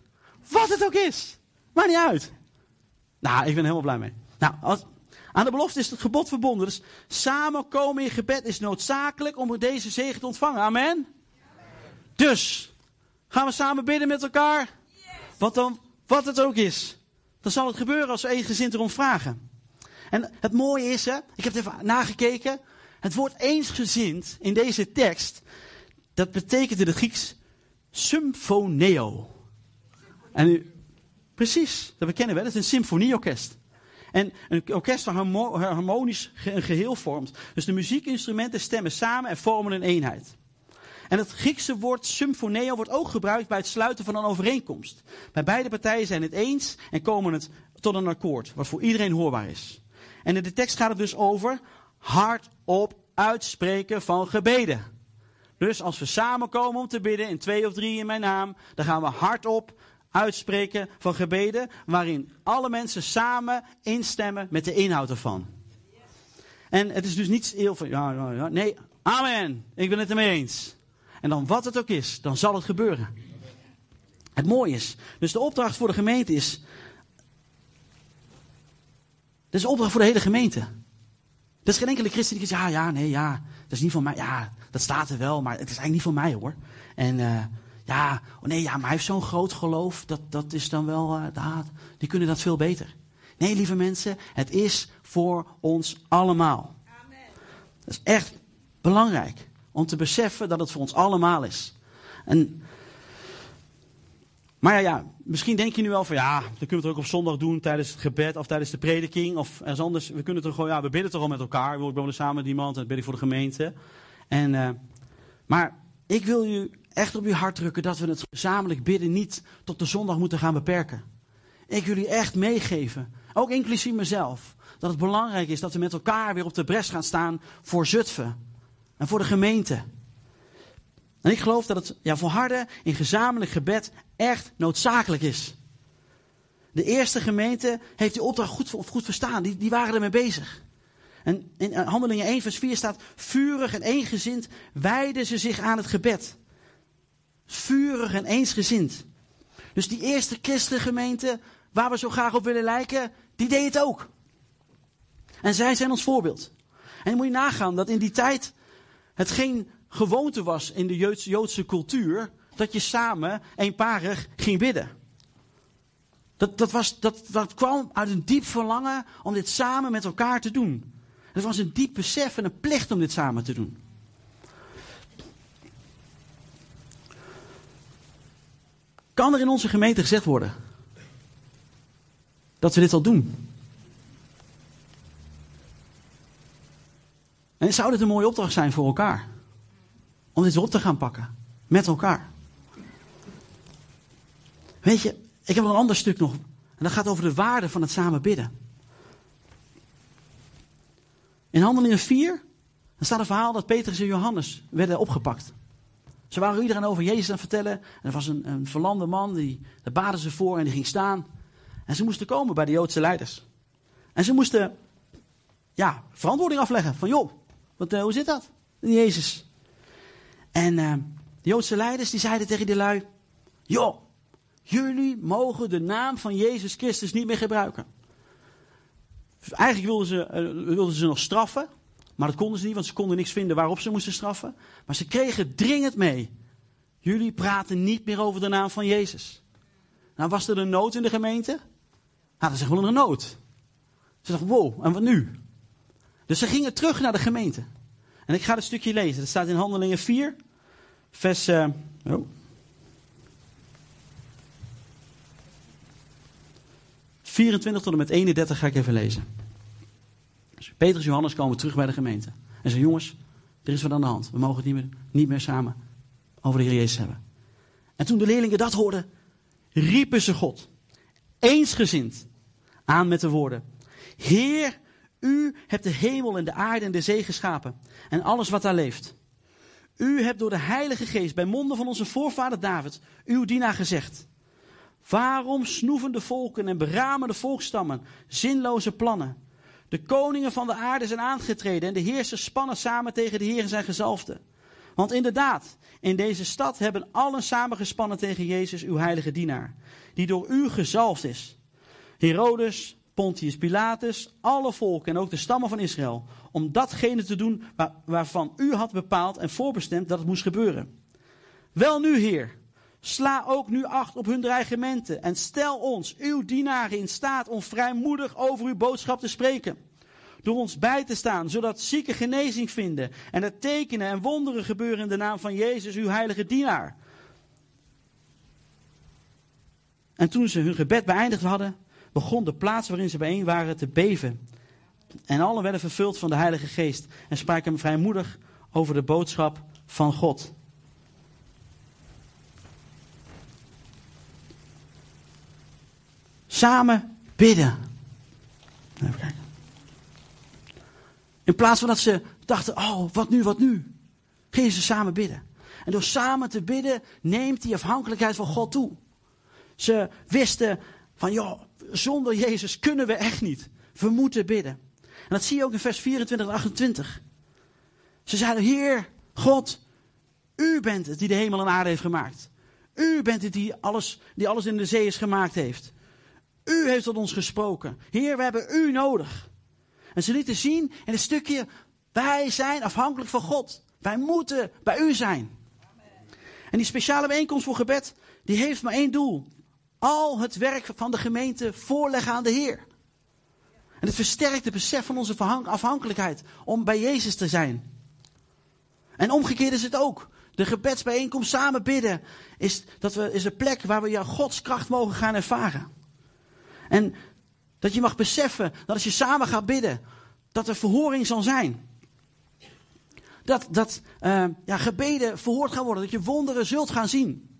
Wat het ook is. Maakt niet uit. Nou, ik ben helemaal blij mee. Nou, als, aan de belofte is het gebod verbonden. Dus samenkomen in gebed is noodzakelijk om deze zegen te ontvangen. Amen. Dus, gaan we samen bidden met elkaar? Wat dan, wat het ook is. Dan zal het gebeuren als we eensgezind erom vragen. En het mooie is, hè, ik heb het even nagekeken. Het woord eensgezind in deze tekst, dat betekent in het Grieks symphoneo. En precies, dat bekennen we, dat is een symfonieorkest. En een orkest dat harmonisch geheel vormt. Dus de muziekinstrumenten stemmen samen en vormen een eenheid. En het Griekse woord symphoneo wordt ook gebruikt bij het sluiten van een overeenkomst. Bij beide partijen zijn het eens en komen het tot een akkoord, wat voor iedereen hoorbaar is. En in de tekst gaat het dus over hardop uitspreken van gebeden. Dus als we samenkomen om te bidden in twee of drie in mijn naam, dan gaan we hardop uitspreken van gebeden waarin alle mensen samen instemmen met de inhoud ervan. En het is dus niet heel van, ja, ja, nee, amen, ik ben het ermee eens. En dan wat het ook is, dan zal het gebeuren. Het mooie is, dus de opdracht voor de gemeente is, dit is een opdracht voor de hele gemeente. Er is geen enkele christen die zegt, ja, ja, nee, ja, dat is niet van mij. Ja, dat staat er wel, maar het is eigenlijk niet van mij hoor. En uh, ja, oh nee, ja, maar hij heeft zo'n groot geloof. Dat, dat is dan wel, uh, die kunnen dat veel beter. Nee, lieve mensen, het is voor ons allemaal. Amen. Dat is echt belangrijk om te beseffen dat het voor ons allemaal is. En, maar ja, ja, misschien denk je nu wel van ja, dan kunnen we het ook op zondag doen tijdens het gebed of tijdens de prediking of ergens anders. We kunnen het gewoon, ja, we bidden toch al met elkaar. We wonen samen met iemand en dat bid ik voor de gemeente. En, uh, maar ik wil je echt op je hart drukken dat we het gezamenlijk bidden niet tot de zondag moeten gaan beperken. Ik wil jullie echt meegeven, ook inclusief mezelf, dat het belangrijk is dat we met elkaar weer op de bres gaan staan voor Zutphen en voor de gemeente. En ik geloof dat het ja, volharden in gezamenlijk gebed echt noodzakelijk is. De eerste gemeente heeft die opdracht goed, goed verstaan. Die, die waren ermee bezig. En in Handelingen 1 vers 4 staat, vurig en eengezind wijden ze zich aan het gebed vurig en eensgezind. Dus die eerste christengemeente, waar we zo graag op willen lijken, die deed het ook. En zij zijn ons voorbeeld. En moet je nagaan dat in die tijd het geen gewoonte was in de Joodse, Joodse cultuur dat je samen eenparig ging bidden. Dat, dat, was, dat, dat kwam uit een diep verlangen om dit samen met elkaar te doen. Het was een diep besef en een plicht om dit samen te doen. Kan er in onze gemeente gezegd worden dat we dit al doen? En zou dit een mooie opdracht zijn voor elkaar? Om dit op te gaan pakken. Met elkaar. Weet je, ik heb nog een ander stuk nog. En dat gaat over de waarde van het samen bidden. In Handelingen 4 dan staat een verhaal dat Petrus en Johannes werden opgepakt. Ze waren iedereen over Jezus aan het vertellen. En er was een, een verlamde man, die, daar baden ze voor en die ging staan. En ze moesten komen bij de Joodse leiders. En ze moesten ja, verantwoording afleggen. Van joh, wat, uh, hoe zit dat? Jezus. En uh, de Joodse leiders die zeiden tegen die lui. Joh, jullie mogen de naam van Jezus Christus niet meer gebruiken. Eigenlijk wilden ze, uh, wilden ze nog straffen. Maar dat konden ze niet, want ze konden niks vinden waarop ze moesten straffen. Maar ze kregen dringend mee. jullie praten niet meer over de naam van Jezus. Nou, was er een nood in de gemeente? Nou, dan zeggen we een nood. Ze dachten, wow, en wat nu? Dus ze gingen terug naar de gemeente. En ik ga het stukje lezen. Dat staat in Handelingen 4, vers... Uh, oh. 24 tot en met 31 ga ik even lezen. Dus Petrus en Johannes komen terug bij de gemeente. En zeggen, jongens, er is wat aan de hand. We mogen het niet meer, niet meer samen over de Heer Jezus hebben. En toen de leerlingen dat hoorden, riepen ze God, eensgezind, aan met de woorden. Heer, u hebt de hemel en de aarde en de zee geschapen en alles wat daar leeft. U hebt door de Heilige Geest bij monden van onze voorvader David uw dienaar gezegd. Waarom snoeven de volken en beramen de volkstammen zinloze plannen? De koningen van de aarde zijn aangetreden en de heersers spannen samen tegen de Heer zijn gezalfde. Want inderdaad, in deze stad hebben allen samengespannen tegen Jezus, uw heilige dienaar, die door u gezalfd is. Herodes, Pontius Pilatus, alle volken en ook de stammen van Israël, om datgene te doen waarvan u had bepaald en voorbestemd dat het moest gebeuren. Wel nu, Heer, sla ook nu acht op hun dreigementen en stel ons, uw dienaren, in staat om vrijmoedig over uw boodschap te spreken. Door ons bij te staan, zodat zieken genezing vinden en er tekenen en wonderen gebeuren in de naam van Jezus, uw heilige dienaar. En toen ze hun gebed beëindigd hadden, begon de plaats waarin ze bijeen waren te beven. En allen werden vervuld van de Heilige Geest en spraken vrijmoedig over de boodschap van God. Samen bidden. Even kijken. In plaats van dat ze dachten, oh, wat nu, wat nu? Gingen ze samen bidden. En door samen te bidden neemt die afhankelijkheid van God toe. Ze wisten van, joh, zonder Jezus kunnen we echt niet. We moeten bidden. En dat zie je ook in vers 24 en 28. Ze zeiden, Heer, God, u bent het die de hemel en aarde heeft gemaakt. U bent het die alles, die alles in de zee is gemaakt heeft. U heeft tot ons gesproken. Heer, we hebben u nodig. En ze lieten zien in het stukje, wij zijn afhankelijk van God. Wij moeten bij u zijn. En die speciale bijeenkomst voor gebed, die heeft maar één doel. Al het werk van de gemeente voorleggen aan de Heer. En het versterkt het besef van onze afhankelijkheid om bij Jezus te zijn. En omgekeerd is het ook. De gebedsbijeenkomst samen bidden is, dat we, is een plek waar we ja, Gods kracht mogen gaan ervaren. En dat je mag beseffen dat als je samen gaat bidden, dat er verhoring zal zijn. Dat, dat uh, ja, gebeden verhoord gaan worden, dat je wonderen zult gaan zien.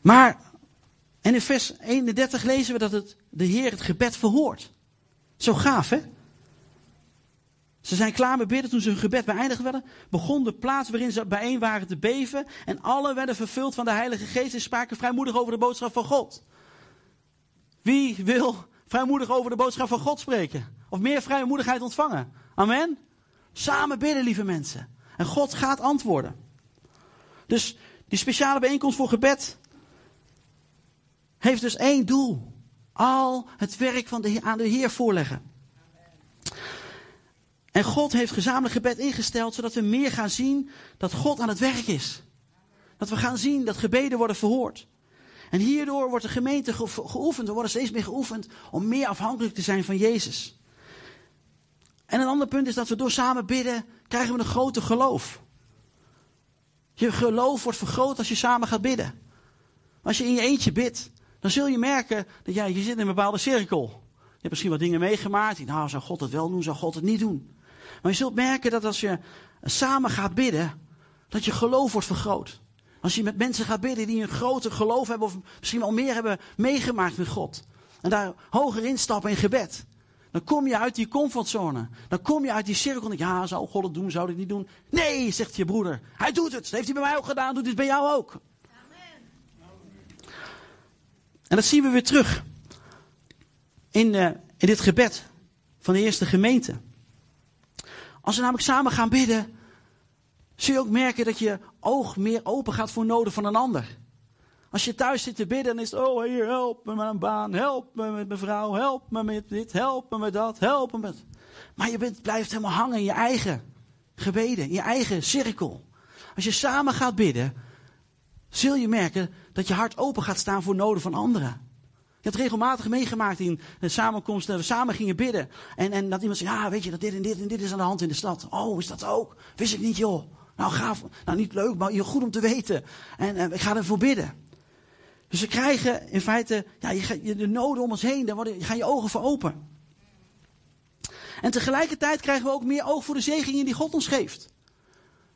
Maar, en in vers 31 lezen we dat het, de Heer het gebed verhoort. Zo gaaf, hè? Ze zijn klaar met bidden toen ze hun gebed beëindigd werden. Begon de plaats waarin ze bijeen waren te beven. En alle werden vervuld van de Heilige Geest en spraken vrijmoedig over de boodschap van God. Wie wil vrijmoedig over de boodschap van God spreken? Of meer vrijmoedigheid ontvangen? Amen? Samen bidden, lieve mensen. En God gaat antwoorden. Dus die speciale bijeenkomst voor gebed heeft dus één doel. Al het werk van de, aan de Heer voorleggen. En God heeft gezamenlijk gebed ingesteld, zodat we meer gaan zien dat God aan het werk is. Dat we gaan zien dat gebeden worden verhoord. En hierdoor wordt de gemeente geoefend, we worden steeds meer geoefend om meer afhankelijk te zijn van Jezus. En een ander punt is dat we door samen bidden, krijgen we een groter geloof. Je geloof wordt vergroot als je samen gaat bidden. Als je in je eentje bidt, dan zul je merken dat jij, je zit in een bepaalde cirkel. Je hebt misschien wat dingen meegemaakt. Nou, zou God het wel doen, zou God het niet doen? Maar je zult merken dat als je samen gaat bidden, dat je geloof wordt vergroot. Als je met mensen gaat bidden die een groter geloof hebben, of misschien al meer hebben meegemaakt met God. En daar hoger instappen in gebed. Dan kom je uit die comfortzone. Dan kom je uit die cirkel. Ja, zou God het doen? Zou het niet doen? Nee, zegt je broeder. Hij doet het. Dat heeft hij bij mij ook gedaan. Doet het bij jou ook. Amen. En dat zien we weer terug. In, uh, in dit gebed van de eerste gemeente. Als we namelijk samen gaan bidden, zul je ook merken dat je oog meer open gaat voor noden van een ander. Als je thuis zit te bidden, dan is het, oh heer, help me met een baan, help me met mijn vrouw, help me met dit, help me met dat, help me met... Maar je bent, blijft helemaal hangen in je eigen gebeden, in je eigen cirkel. als je samen gaat bidden, zul je merken dat je hart open gaat staan voor noden van anderen. Je hebt regelmatig meegemaakt in de samenkomst dat we samen gingen bidden. En, en dat iemand zei, ja weet je, dat dit en dit en dit is aan de hand in de stad. Oh, is dat ook? Wist ik niet joh. Nou gaaf, nou niet leuk, maar goed om te weten. En uh, ik ga ervoor bidden. Dus we krijgen in feite, ja, je, de noden om ons heen, daar worden, gaan je ogen voor open. En tegelijkertijd krijgen we ook meer oog voor de zegeningen die God ons geeft.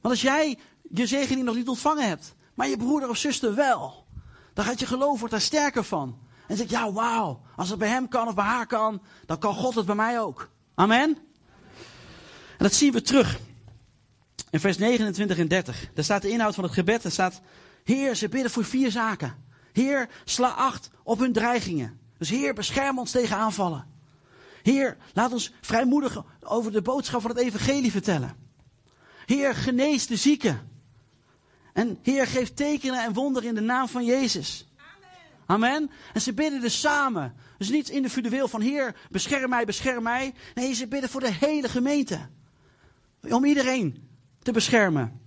Want als jij je zegening nog niet ontvangen hebt, maar je broeder of zuster wel, dan gaat je geloof wordt daar sterker van. En zeg ja, wauw, als het bij hem kan of bij haar kan, dan kan God het bij mij ook. Amen. En dat zien we terug in vers 29 en 30. Daar staat de inhoud van het gebed. Er staat, Heer, ze bidden voor vier zaken. Heer, sla acht op hun dreigingen. Dus Heer, bescherm ons tegen aanvallen. Heer, laat ons vrijmoedig over de boodschap van het evangelie vertellen. Heer, genees de zieken. En Heer, geef tekenen en wonderen in de naam van Jezus. Amen. En ze bidden dus samen. Dus niet individueel van Heer, bescherm mij, bescherm mij. Nee, ze bidden voor de hele gemeente. Om iedereen te beschermen.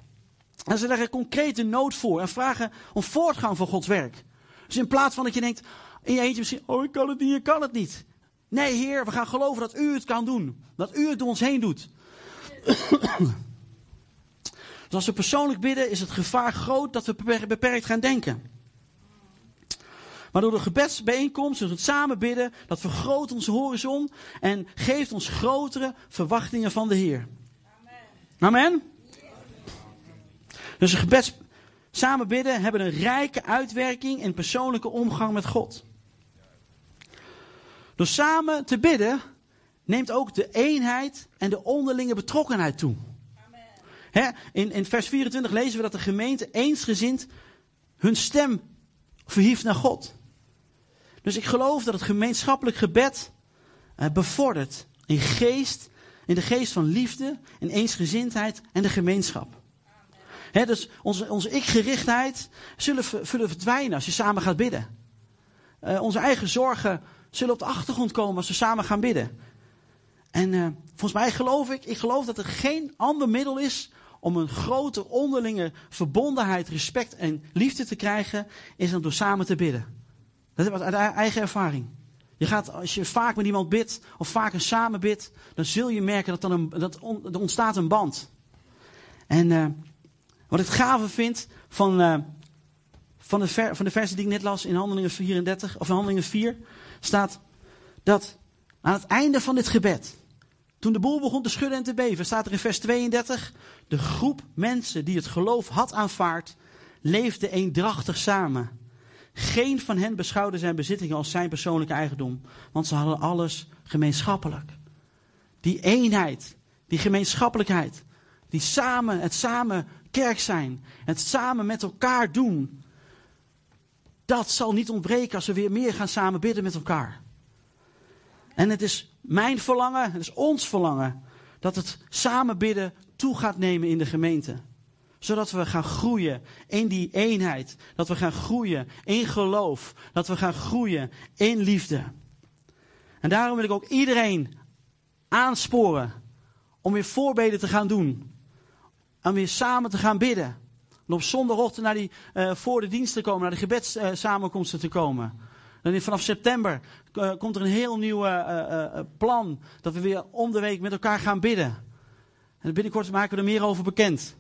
En ze leggen concrete nood voor en vragen om voortgang van Gods werk. Dus in plaats van dat je denkt, in je eentje misschien, oh ik kan het niet, ik kan het niet. Nee, Heer, we gaan geloven dat U het kan doen. Dat U het door ons heen doet. dus als we persoonlijk bidden, is het gevaar groot dat we beperkt gaan denken. Maar door de gebedsbijeenkomst, dus het samen bidden, dat vergroot onze horizon en geeft ons grotere verwachtingen van de Heer. Amen. Amen? Dus een gebeds samen bidden hebben een rijke uitwerking in persoonlijke omgang met God. Door samen te bidden neemt ook de eenheid en de onderlinge betrokkenheid toe. In, in vers 24 lezen we dat de gemeente eensgezind hun stem verhieft naar God. Dus ik geloof dat het gemeenschappelijk gebed eh, bevordert in geest, in de geest van liefde, in eensgezindheid en de gemeenschap. Dus onze, onze ik-gerichtheid zullen, zullen verdwijnen als je samen gaat bidden. Uh, onze eigen zorgen zullen op de achtergrond komen als we samen gaan bidden. En uh, volgens mij geloof ik, ik geloof dat er geen ander middel is om een grote onderlinge verbondenheid, respect en liefde te krijgen, is dan door samen te bidden. Dat is uit eigen ervaring. Je gaat, als je vaak met iemand bidt, of vaker samen bidt, dan zul je merken dat, dan een, dat er ontstaat een band. En uh, wat ik gave vind van, uh, van, de ver, van de versen die ik net las in Handelingen 34, of in Handelingen 4, staat dat aan het einde van dit gebed, toen de boel begon te schudden en te beven, staat er in vers 32, de groep mensen die het geloof had aanvaard, leefde eendrachtig samen. Geen van hen beschouwde zijn bezittingen als zijn persoonlijke eigendom, want ze hadden alles gemeenschappelijk. Die eenheid, die gemeenschappelijkheid, die samen, het samen kerk zijn, het samen met elkaar doen, dat zal niet ontbreken als we weer meer gaan samen bidden met elkaar. En het is mijn verlangen, het is ons verlangen, dat het samen bidden toe gaat nemen in de gemeente. Zodat we gaan groeien in die eenheid. Dat we gaan groeien in geloof. Dat we gaan groeien in liefde. En daarom wil ik ook iedereen aansporen om weer voorbeden te gaan doen. En weer samen te gaan bidden. En op zondagochtend naar die, uh, voor de dienst te komen, naar de gebedssamenkomsten te komen. En vanaf september uh, komt er een heel nieuw plan. Dat we weer om de week met elkaar gaan bidden. En binnenkort maken we er meer over bekend.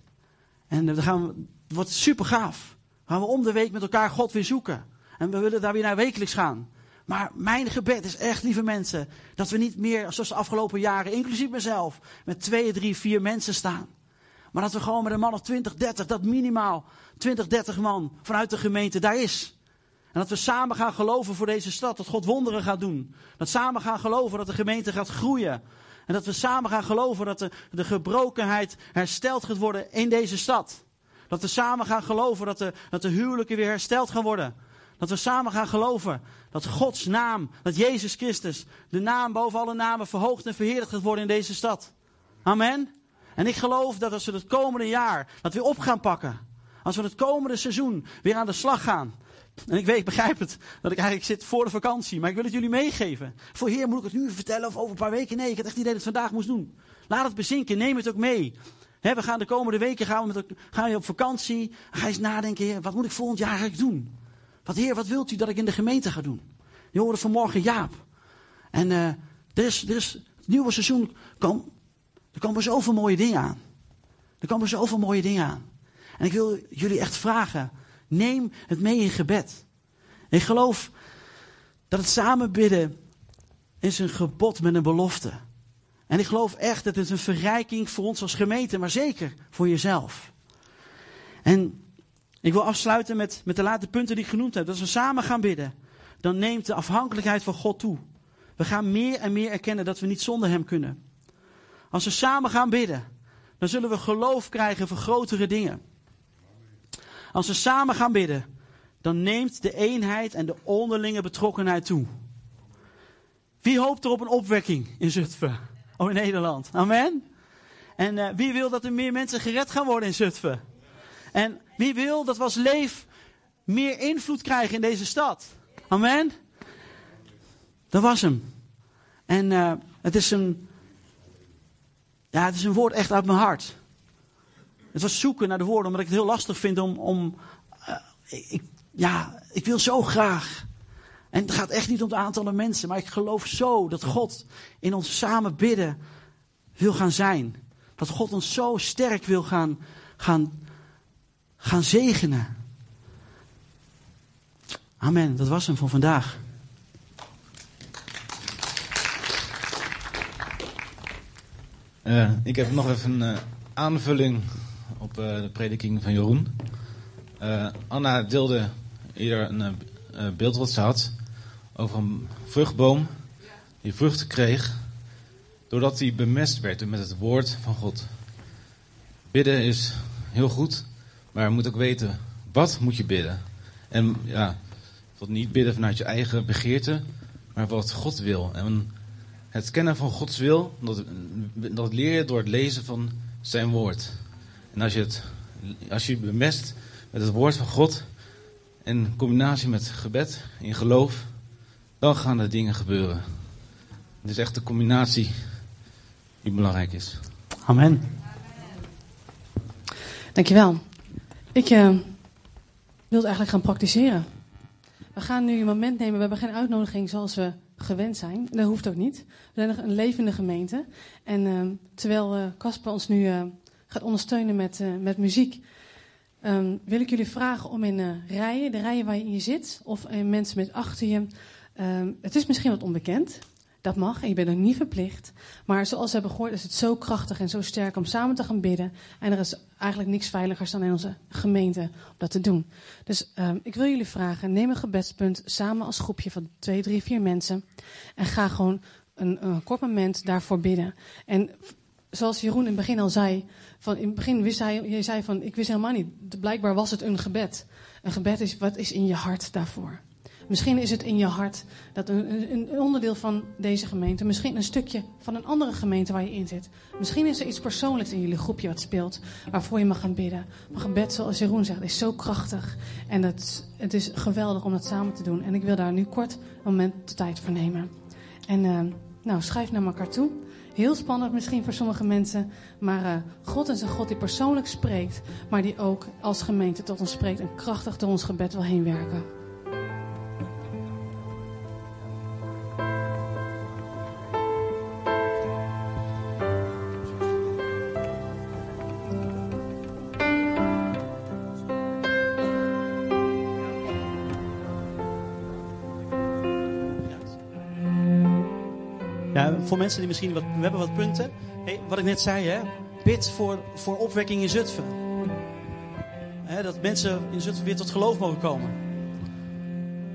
En dan gaan we, het wordt super gaaf. gaan we om de week met elkaar God weer zoeken. En we willen daar weer naar wekelijks gaan. Maar mijn gebed is echt, lieve mensen, dat we niet meer, zoals de afgelopen jaren, inclusief mezelf, met twee, drie, vier mensen staan. Maar dat we gewoon met een man of 20, 30, dat minimaal 20, 30 man vanuit de gemeente daar is. En dat we samen gaan geloven voor deze stad, dat God wonderen gaat doen. Dat samen gaan geloven dat de gemeente gaat groeien. En dat we samen gaan geloven dat de, de gebrokenheid hersteld gaat worden in deze stad. Dat we samen gaan geloven dat de, dat de huwelijken weer hersteld gaan worden. Dat we samen gaan geloven dat Gods naam, dat Jezus Christus, de naam boven alle namen verhoogd en verheerlijkt gaat worden in deze stad. Amen. En ik geloof dat als we het komende jaar dat weer op gaan pakken. Als we het komende seizoen weer aan de slag gaan. En ik weet, ik begrijp het, dat ik eigenlijk zit voor de vakantie. Maar ik wil het jullie meegeven. Voor Heer moet ik het nu vertellen of over een paar weken. Nee, ik had echt het idee dat ik het vandaag moest doen. Laat het bezinken, neem het ook mee. We gaan de komende weken gaan we met, gaan we op vakantie. Ga eens nadenken, wat moet ik volgend jaar eigenlijk doen? Wat, heer, wat wilt u dat ik in de gemeente ga doen? Je hoorde vanmorgen Jaap. En uh, er is, er is, het nieuwe seizoen, kom, er komen zoveel mooie dingen aan. Er komen zoveel mooie dingen aan. En ik wil jullie echt vragen, neem het mee in gebed. Ik geloof dat het samen bidden is een gebod met een belofte. En ik geloof echt dat het een verrijking voor ons als gemeente, maar zeker voor jezelf. En ik wil afsluiten met, met de laatste punten die ik genoemd heb. Als we samen gaan bidden, dan neemt de afhankelijkheid van God toe. We gaan meer en meer erkennen dat we niet zonder Hem kunnen. Als we samen gaan bidden, dan zullen we geloof krijgen voor grotere dingen. Als we samen gaan bidden, dan neemt de eenheid en de onderlinge betrokkenheid toe. Wie hoopt er op een opwekking in Zutphen? Oh, in Nederland. Amen. En uh, wie wil dat er meer mensen gered gaan worden in Zutphen? En wie wil dat we als leef meer invloed krijgen in deze stad? Amen. Dat was hem. En uh, het is een, ja, het is een woord echt uit mijn hart. Het was zoeken naar de woorden, omdat ik het heel lastig vind om, om uh, ik, ja, ik wil zo graag. En het gaat echt niet om het aantal mensen, maar ik geloof zo dat God in ons samen bidden wil gaan zijn. Dat God ons zo sterk wil gaan, gaan, gaan zegenen. Amen. Dat was hem voor vandaag. Uh, ik heb nog even een uh, aanvulling op uh, de prediking van Jeroen. Anna deelde eerder een beeld wat ze had over een vruchtboom die vruchten kreeg doordat hij bemest werd met het woord van God. Bidden is heel goed, maar je moet ook weten wat moet je bidden. En ja, niet bidden vanuit je eigen begeerte, maar wat God wil. En het kennen van Gods wil, dat, dat leer je door het lezen van zijn woord. En als je het als je bemest met het woord van God, in combinatie met gebed, in geloof, dan gaan er dingen gebeuren. Het is echt de combinatie die belangrijk is. Amen. Dankjewel. Ik uh, wil het eigenlijk gaan praktiseren. We gaan nu een moment nemen. We hebben geen uitnodiging zoals we gewend zijn. Dat hoeft ook niet. We zijn nog een levende gemeente. En uh, terwijl Casper ons nu gaat ondersteunen met, met muziek, um, wil ik jullie vragen om in rijen, de rijen waar je in zit, of mensen met achter je, Um, het is misschien wat onbekend. Dat mag en je bent er niet verplicht. Maar zoals we hebben gehoord is het zo krachtig en zo sterk om samen te gaan bidden. En er is eigenlijk niks veiligers dan in onze gemeente om dat te doen. Dus um, ik wil jullie vragen, neem een gebedspunt samen als groepje van twee, drie, vier mensen. En ga gewoon een, een kort moment daarvoor bidden. En zoals Jeroen in het begin al zei, van in het begin wist hij, je zei van, ik wist helemaal niet. Blijkbaar was het een gebed. Een gebed is wat is in je hart daarvoor. Misschien is het in je hart dat een, een, onderdeel van deze gemeente, misschien een stukje van een andere gemeente waar je in zit. Misschien is er iets persoonlijks in jullie groepje wat speelt, waarvoor je mag gaan bidden. Maar gebed, zoals Jeroen zegt, is zo krachtig. En het, het is geweldig om dat samen te doen. En ik wil daar nu kort een moment de tijd voor nemen. En uh, nou, schrijf naar elkaar toe. Heel spannend misschien voor sommige mensen. Maar uh, God is een God die persoonlijk spreekt. Maar die ook als gemeente tot ons spreekt. En krachtig door ons gebed wil heen werken. Mensen die misschien wat, we hebben wat punten. Hey, wat ik net zei, hè, bid voor, voor opwekking in Zutphen. Hè, dat mensen in Zutphen weer tot geloof mogen komen.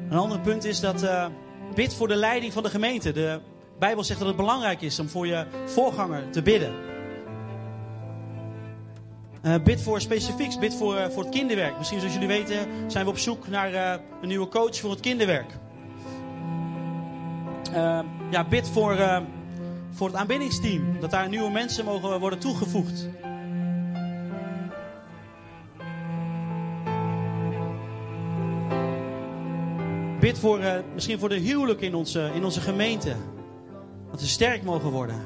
Een ander punt is dat uh, bid voor de leiding van de gemeente. De Bijbel zegt dat het belangrijk is om voor je voorganger te bidden. Uh, bid voor specifieks, bid voor, uh, voor het kinderwerk. Misschien zoals jullie weten zijn we op zoek naar een nieuwe coach voor het kinderwerk. ja, bid voor voor het aanbiddingsteam. Dat daar nieuwe mensen mogen worden toegevoegd. Bid voor, uh, misschien voor de huwelijk in onze, in onze gemeente. Dat ze sterk mogen worden.